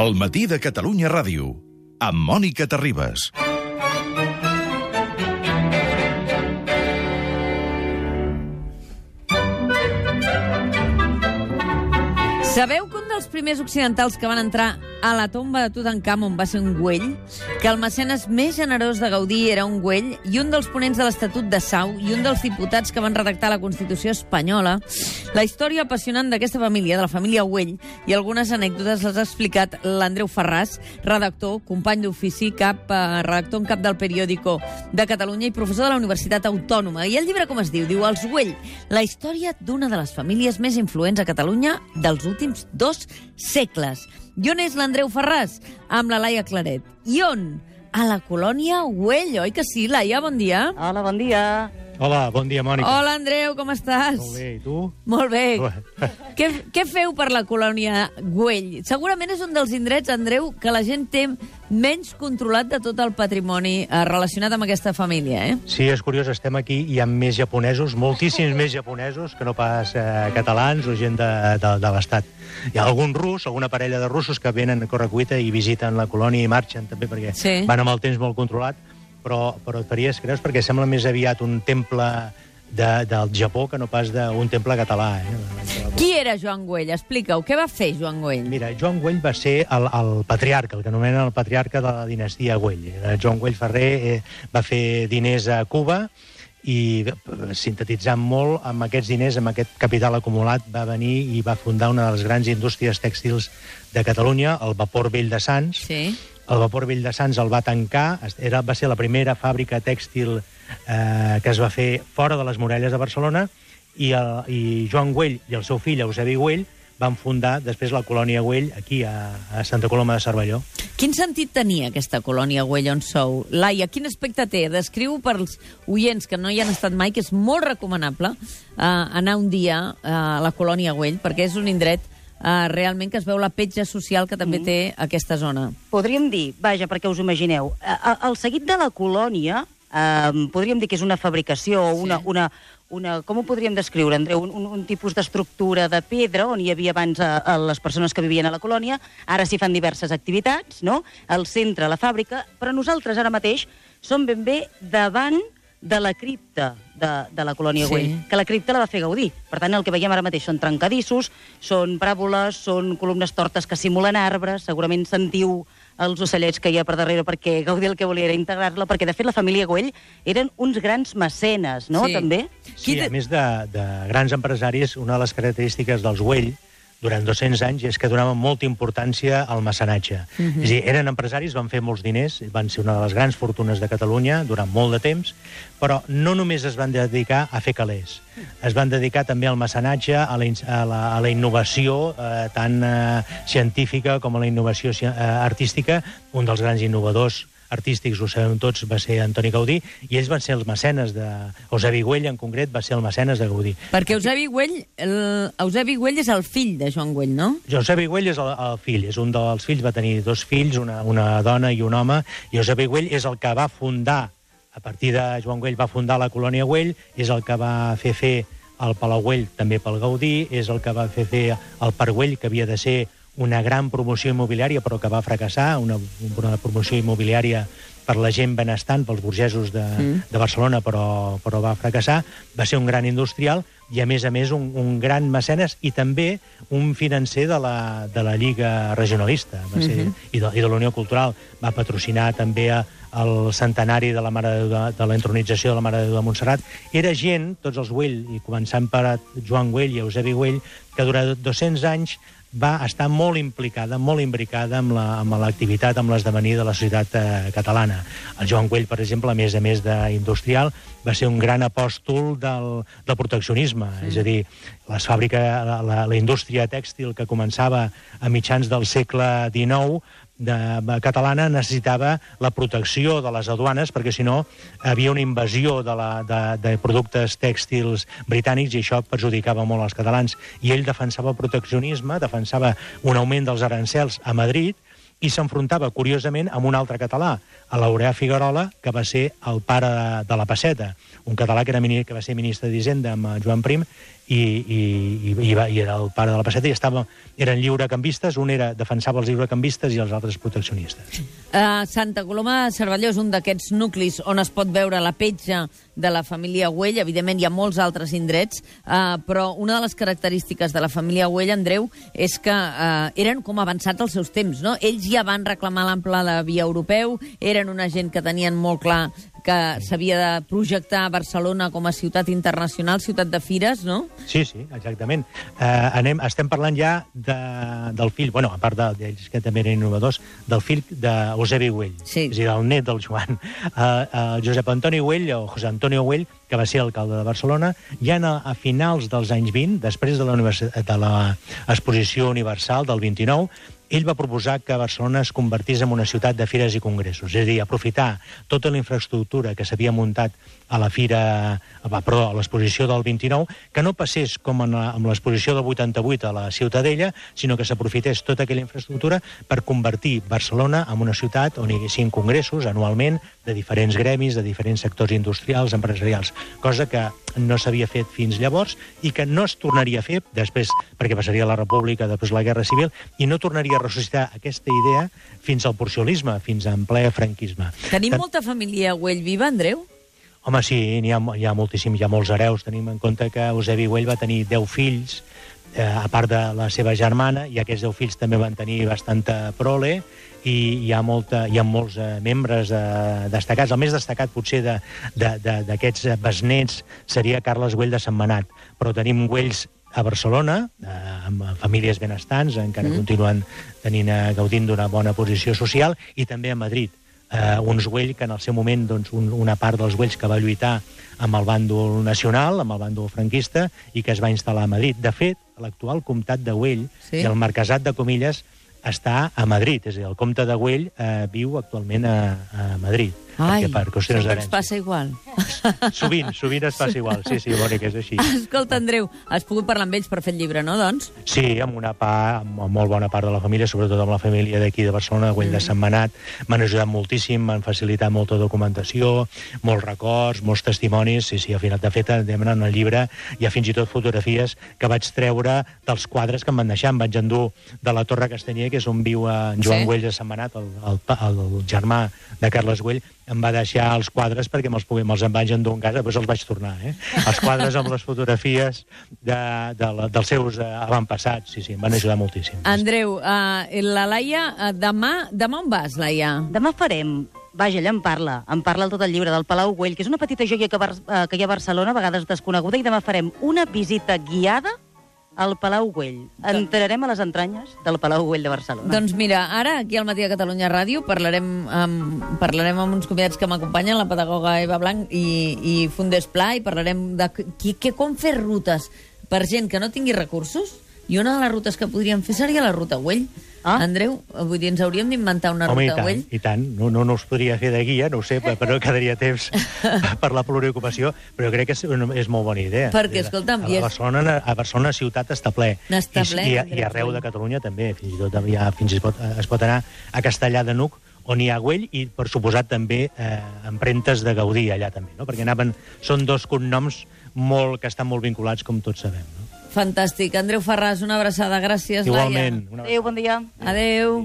El matí de Catalunya Ràdio, amb Mònica Terribas. Sabeu que un dels primers occidentals que van entrar a la tomba de Tutankamon va ser un güell? Que el mecenes més generós de Gaudí era un güell i un dels ponents de l'Estatut de Sau i un dels diputats que van redactar la Constitució espanyola? La història apassionant d'aquesta família, de la família Güell, i algunes anècdotes les ha explicat l'Andreu Ferràs, redactor, company d'ofici, cap, eh, redactor en cap del periòdico de Catalunya i professor de la Universitat Autònoma. I el llibre com es diu? Diu Els Güell, la història d'una de les famílies més influents a Catalunya dels últims dos segles. I on és l'Andreu Ferràs? Amb la Laia Claret. I on? A la colònia Güell, oi que sí, Laia? Bon dia. Hola, bon dia. Hola, bon dia, Mònica. Hola, Andreu, com estàs? Molt bé, i tu? Molt bé. Bé. Què, què feu per la colònia Güell? Segurament és un dels indrets, Andreu, que la gent té menys controlat de tot el patrimoni eh, relacionat amb aquesta família, eh? Sí, és curiós, estem aquí, hi ha més japonesos, moltíssims més japonesos que no pas eh, catalans o gent de, de, de l'Estat. Hi ha algun rus, alguna parella de russos que venen a correcuita i visiten la colònia i marxen també perquè Sí. van amb el temps molt controlat, però, però et faries creus perquè sembla més aviat un temple de, del Japó que no pas d'un temple català. Eh? Qui era Joan Güell? Explica-ho. Què va fer Joan Güell? Mira, Joan Güell va ser el, el patriarca, el que anomenen el patriarca de la dinastia Güell. Joan Güell Ferrer eh, va fer diners a Cuba i, sintetitzant molt, amb aquests diners, amb aquest capital acumulat, va venir i va fundar una de les grans indústries tèxtils de Catalunya, el Vapor Vell de Sants. Sí. El Vapor Vell de Sants el va tancar, era, va ser la primera fàbrica tèxtil eh, que es va fer fora de les muralles de Barcelona, i, el, i Joan Güell i el seu fill, Eusebi Güell, van fundar després la colònia Güell aquí a, a Santa Coloma de Cervelló. Quin sentit tenia aquesta colònia Güell on sou? Laia, quin aspecte té? Descriu pels oients que no hi han estat mai, que és molt recomanable eh, anar un dia eh, a la colònia Güell, perquè és un indret eh, realment que es veu la petja social que també té aquesta zona. Podríem dir, vaja, perquè us imagineu, a- el seguit de la colònia, eh, podríem dir que és una fabricació, o una, Sí. una, una, com ho podríem descriure, Andreu? Un, un, un tipus d'estructura de pedra on hi havia abans a, a les persones que vivien a la colònia, ara s'hi fan diverses activitats, no? Al centre, la fàbrica, però nosaltres ara mateix som ben bé davant de la cripta de, de la colònia Sí. Güell, que la cripta la va fer Gaudí. Per tant, el que veiem ara mateix són trencadissos, són paràboles, són columnes tortes que simulen arbres, segurament sentiu els ocellets que hi ha per darrere perquè Gaudí el que volia era integrar-la, perquè de fet la família Güell eren uns grans mecenes, no?, Sí. també? Sí, a més de, de grans empresaris, una de les característiques dels Güell durant 200 anys és que donaven molta importància al mecenatge. Mhm. És a dir, eren empresaris, van fer molts diners, van ser una de les grans fortunes de Catalunya durant molt de temps, però no només es van dedicar a fer calés, es van dedicar també al mecenatge, a la, a la, a la innovació, eh, tant eh, científica com a la innovació ci- eh, artística. Un dels grans innovadors artístics, ho sabem tots, va ser Antoni Gaudí, i ells van ser els mecenes de... Eusebi Güell, en concret, va ser el mecenes de Gaudí. Perquè Eusebi Güell, el, Eusebi Güell és el fill de Joan Güell, no? Josepi Güell és el, el fill, és un dels fills, va tenir dos fills, una, una dona i un home, i Josepi Güell és el que va fundar, a partir de Joan Güell va fundar la colònia Güell, és el que va fer fer el Palau Güell també pel Gaudí, és el que va fer fer el Parc Güell, que havia de ser una gran promoció immobiliària, però que va fracassar, una, una promoció immobiliària per la gent benestant, pels burgesos de, Mm. de Barcelona, però, però va fracassar. Va ser un gran industrial i, a més a més, un, un gran mecenes i també un financer de la, de la Lliga Regionalista va ser, Mhm. i de, i de la Unió Cultural. Va patrocinar també a, el centenari de la, Mare de, Déu de, de la intronització de la Mare de Déu de Montserrat. Era gent, tots els Güell, i començant per Joan Güell i Eusebi Güell, que durant 200 anys va estar molt implicada, molt imbricada amb la- amb l'activitat, amb l'esdevenir de la societat eh, catalana. El Joan Güell, per exemple, a més a més d'industrial, va ser un gran apòstol del, del proteccionisme, mm. és a dir, les fàbriques, la, la, la indústria tèxtil que començava a mitjans del segle XIX de, catalana necessitava la protecció de les aduanes perquè si no havia una invasió de, la, de, de productes tèxtils britànics i això perjudicava molt als catalans. I ell defensava el proteccionisme, defensava un augment dels arancels a Madrid i s'enfrontava, curiosament, amb un altre català, a l'Aureà Figuerola, que va ser el pare de, de la Passeta, un català que, era, que va ser ministre d'Hisenda amb eh, Joan Prim, i, i, i, i, va, i era el pare de la Passeta, i estava, eren lliurecanvistes, un era defensava els lliurecanvistes i els altres proteccionistes. Uh, Santa Coloma de Cervelló és un d'aquests nuclis on es pot veure la petja de la família Güell. Evidentment, hi ha molts altres indrets, uh, però una de les característiques de la família Güell, Andreu, és que uh, eren com avançats als seus temps. No? Ells ja van reclamar l'ample de via europeu, eren una gent que tenien molt clar que s'havia de projectar Barcelona com a ciutat internacional, ciutat de fires, no? Sí, sí, exactament. Uh, anem, estem parlant ja de, del fill, bueno, a part de- d'ells que també eren innovadors, del fill d'Eusebi Güell, Sí. és a dir, el net del Joan. Uh, uh, Josep Antoni Güell, o José Antonio Güell, que va ser alcalde de Barcelona, ja a, a finals dels anys 20, després de l'exposició universal del 29, ell va proposar que Barcelona es convertís en una ciutat de fires i congressos, és a dir, aprofitar tota la infraestructura que s'havia muntat a la fira, va, perdó, a l'exposició del 29, que no passés com en amb l'exposició del 88 a la Ciutadella, sinó que s'aprofités tota aquella infraestructura per convertir Barcelona en una ciutat on hi haguessin congressos anualment de diferents gremis, de diferents sectors industrials, empresarials, cosa que no s'havia fet fins llavors i que no es tornaria a fer després, perquè passaria la República, després la Guerra Civil, i no tornaria a ressuscitar aquesta idea fins al porciolisme, fins en ple franquisme. Tenim Tant- molta família Güell viva, Andreu? Home, sí, n'hi ha, hi ha moltíssim, hi ha molts hereus. Tenim en compte que Eusebi Güell va tenir 10 fills, eh, a part de la seva germana, i aquests 10 fills també van tenir bastanta prole, i hi ha, molta, hi ha molts eh, membres eh, destacats. El més destacat, potser, de- de- de- d'aquests eh, besnets seria Carles Güell de Sentmenat, però tenim Güells a Barcelona, eh, amb famílies benestants, encara mm. continuen tenint, eh, gaudint d'una bona posició social, i també a Madrid eh, uns Güell que en el seu moment, doncs, un, una part dels Güells que va lluitar amb el bàndol nacional, amb el bàndol franquista, i que es va instal·lar a Madrid. De fet, l'actual comtat de Güell Sí. i el marquesat de Comilles està a Madrid, és a dir, el comte de Güell eh, viu actualment a, a Madrid. Ai, per qüestions d'herència. passa igual. Sovint, sovint es passa igual. Sí, sí, Mònica, és així. Escolta, Andreu, has pogut parlar amb ells per fer el llibre, no, doncs? Sí, amb una part, amb molt bona part de la família, sobretot amb la família d'aquí de Barcelona, de Güell de Sentmenat, m'han ajudat moltíssim, m'han facilitat molta documentació, molts records, molts testimonis, sí, sí, al final, de fet, en el llibre hi ha fins i tot fotografies que vaig treure dels quadres que em van deixar, em vaig endur de la Torre Castanyer, que és on viu en Joan Sí. Güell de Sentmenat, el, el, pa- el, germà de Carles Güell, em va deixar els quadres perquè me'ls pugui- me'ls en vaig endur en casa, després els vaig tornar, eh? Els quadres amb les fotografies de, de la, dels seus eh, avantpassats, sí, sí, em van ajudar moltíssim. Andreu, uh, la Laia, uh, demà, demà on vas, Laia? Demà farem Vaja, ella em parla, em parla tot el llibre del Palau Güell, que és una petita joia que, Bar que hi ha a Barcelona, a vegades desconeguda, i demà farem una visita guiada al Palau Güell. Entrarem a les entranyes del Palau Güell de Barcelona. Doncs mira, ara aquí al Matí de Catalunya Ràdio parlarem amb, parlarem amb uns convidats que m'acompanyen, la pedagoga Eva Blanc i, i Fundes Pla, i parlarem de qui, que, com fer rutes per gent que no tingui recursos, i una de les rutes que podríem fer seria la ruta Güell. Ah. Andreu, vull dir, ens hauríem d'inventar una Home, i ruta tant, Güell? i tant. No, no, no us podria fer de guia, no ho sé, però no quedaria temps per la pluriocupació, però crec que és, és molt bona idea. Perquè, escolta'm, a, i és- Barcelona, a Barcelona ciutat està ple. Està I, ple, i, Andreu i arreu de Catalunya també, fins i tot ja, fins i tot es pot anar a Castellà de Nuc, on hi ha Güell, i per suposat també eh, empremtes de Gaudí allà també, no? perquè anaven, són dos cognoms molt, que estan molt vinculats, com tots sabem. No? Fantàstic. Andreu Ferràs, una abraçada. Gràcies, Igualment. Laia. Una Adéu, bon dia. Adéu.